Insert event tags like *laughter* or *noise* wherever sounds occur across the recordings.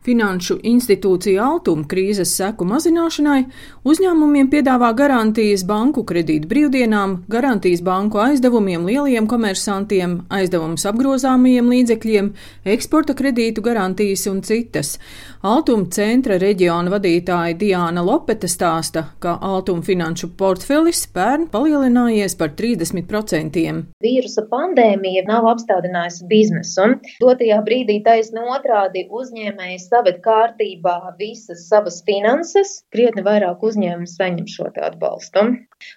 Finanšu institūcija Altuma krīzes seku mazināšanai uzņēmumiem piedāvā garantijas banku kredītu brīvdienām, garantijas banku aizdevumiem lielajiem komersantiem, aizdevumus apgrozāmajiem līdzekļiem, eksporta kredītu garantijas un citas. Altuma centra reģiona vadītāja Diāna Lopete stāsta, ka Altuma finanšu portfelis pērn palielinājies par 30%. Vīrusa pandēmija nav apstādinājusi biznesu. Dotajā brīdī taisno otrādi uzņēmējs saved kārtībā visas savas finanses, krietni vairāk uzņēmumi saņem šo atbalstu.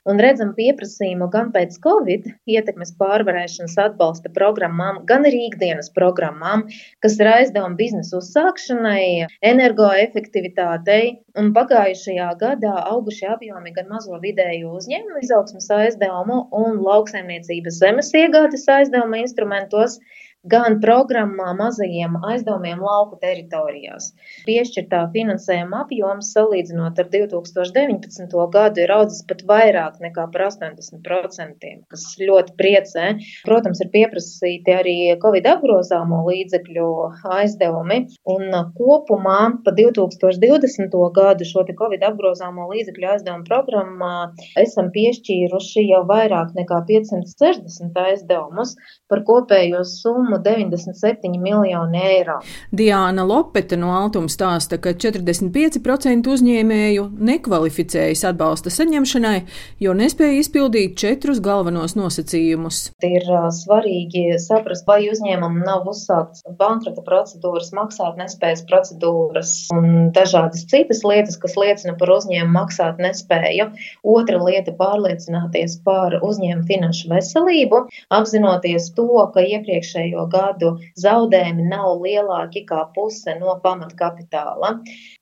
Un redzam pieprasījumu gan pēc Covid ietekmes pārvarēšanas atbalsta programmām, gan arī ikdienas programmām, kas ir aizdevumi biznesa uzsākšanai, energoefektivitātei. Un pagājušajā gadā augušie apjomi gan mazo vidēju uzņēmumu izaugsmas aizdevumu un lauksaimniecības zemes iegādes aizdevuma instrumentos gan programmā mazajiem aizdevumiem lauku teritorijās. Piešķirtā finansējuma apjoms salīdzinot ar 2019. gadu ir audzis pat vairāk nekā par 80%, kas ļoti priecē. Protams, ir pieprasīti arī Covid apgrozāmo līdzekļu aizdevumi, un kopumā pa 2020. gadu šo Covid apgrozāmo līdzekļu aizdevumu programmā esam piešķīruši jau vairāk nekā 560 aizdevumus par kopējo summu summu 97 miljoni eiro. Diāna Lopete no Altuma stāsta, ka 45% uzņēmēju nekvalificējas atbalsta saņemšanai, jo nespēja izpildīt četrus galvenos nosacījumus. Ir svarīgi saprast, vai uzņēmumam nav uzsākts bankrota procedūras, maksāt nespējas procedūras un dažādas citas lietas, kas liecina par uzņēmumu maksāt nespēju. Otra lieta - pārliecināties par uzņēmumu finanšu veselību, apzinoties to, ka iepriekšējo gadu zaudējumi nav lielāki kā puse no pamatkapitāla.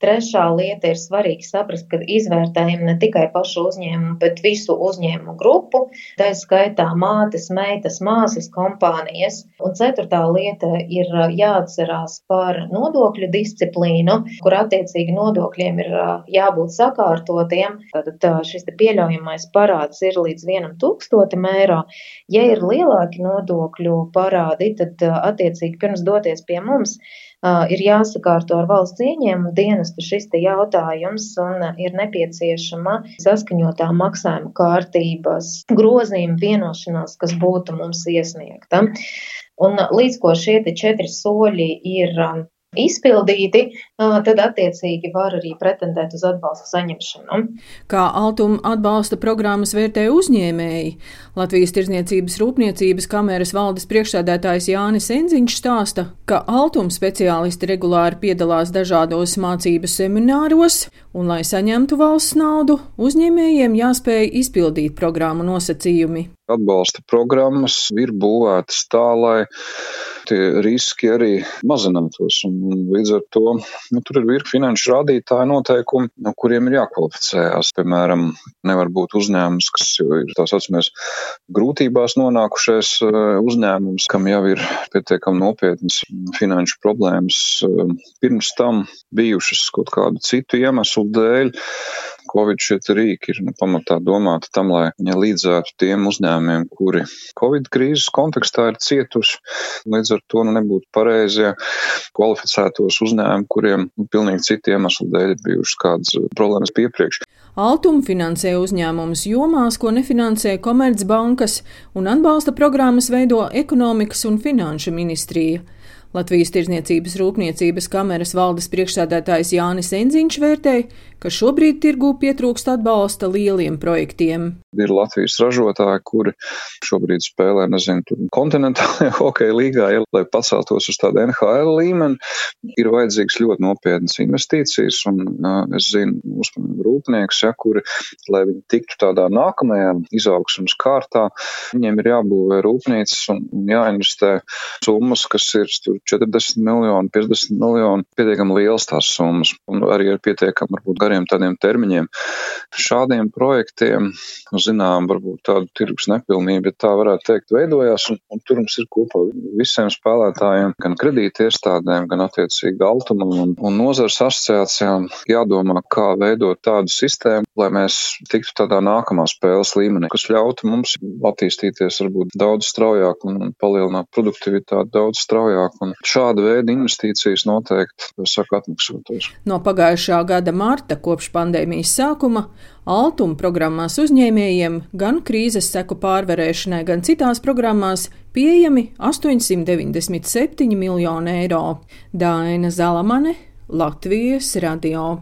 Trešā lieta ir svarīgi saprast, ka izvērtējam ne tikai pašu uzņēmumu, bet visu uzņēmumu grupu, tā skaitā mātes, meitas, māsas kompānijas. Un ceturtā lieta ir jāatcerās par nodokļu disciplīnu, kur attiecīgi nodokļiem ir jābūt sakārtotiem. Tad šis pieļaujamais parāds ir līdz vienam tūkstotim eiro. Ja ir lielāki nodokļu parādi, tad tad attiecīgi pirms doties pie mums ir jāsakārto ar valsts ieņēmumu dienestu šis te jautājums un ir nepieciešama saskaņotā maksājuma kārtības grozījuma vienošanās, kas būtu mums iesniegta. Un līdz ko šie četri soļi ir izpildīti, tad attiecīgi var arī pretendēt uz atbalsta saņemšanu. Kā Altuma atbalsta programmas vērtē uzņēmēji, Latvijas Tirzniecības Rūpniecības kameras valdes priekšsēdētājs Jānis Enziņš stāsta, ka Altuma speciālisti regulāri piedalās dažādos mācību semināros, un, lai saņemtu valsts naudu, uzņēmējiem jāspēj izpildīt programmu nosacījumi. Atbalsta programmas ir būvētas tā, lai tie riski arī mazinātos. Un līdz ar to nu, tur ir virkni finanšu rādītāju noteikumi, no kuriem ir jākvalificējas. Piemēram, nevar būt uzņēmums, kas ir tā saucamais grūtībās nonākušais eh, uzņēmums, kam jau ir pietiekami nopietnas finanšu problēmas eh, pirms tam bijušas kaut kādu citu iemeslu dēļ. Covid šie rīki ir nu, pamatā domāti tam, lai ja līdzētu tiem uzņēmumiem, kuri Covid krīzes kontekstā ir cietuši. Līdz ar to nu, nebūtu pareizi, ja kvalificētos uzņēmumi, kuriem nu, pilnīgi citu iemeslu dēļ ir bijušas kādas problēmas piepriekš. Altuma finansē uzņēmumus jomās, ko nefinansē Komercbankas, un atbalsta programmas veido ekonomikas un finanšu ministrija. Latvijas Tirzniecības Rūpniecības kameras valdes priekšsēdētājs Jānis Enziņš vērtēja, ka šobrīd tirgū pietrūkst atbalsta lieliem projektiem. Ir Latvijas ražotāji, kuri šobrīd spēlē, nezinu, tur kontinentālajā *laughs* hokeja līgā, ja, lai paceltos uz tādu NHL līmeni, ir vajadzīgs ļoti nopietnas investīcijas, un uh, es zinu, uzmanību rūpnieks, ja, kuri, lai viņi tiktu tādā nākamajā izaugsmas kārtā, viņiem ir jābūvē rūpnīcas un, jāinvestē summas, kas ir 40 miljoni, 50 miljoni, pietiekami liels tās summas, un arī ir pietiekami varbūt gariem tādiem termiņiem. Šādiem projektiem, nu, zinām, varbūt tādu tirgus nepilnību, ja tā varētu teikt, veidojās, un, un tur mums ir kopā visiem spēlētājiem, gan kredīti iestādēm, gan attiecīgi Altumam un, un nozars asociācijām. Jādomā, kā veidot tādu sistēmu, lai mēs tiktu tādā nākamā spēles līmenī, kas ļautu mums attīstīties varbūt daudz straujāk un palielināt produktivitāti daudz straujāk un šāda veida investīcijas noteikti saka atmaksotos. No pagājušā gada marta kopš pandēmijas sākuma Altuma programmās uzņēmējiem gan krīzes seku pārvarēšanai, gan citās programmās pieejami 897 miljoni eiro. Daina Zalamane, Latvijas radio.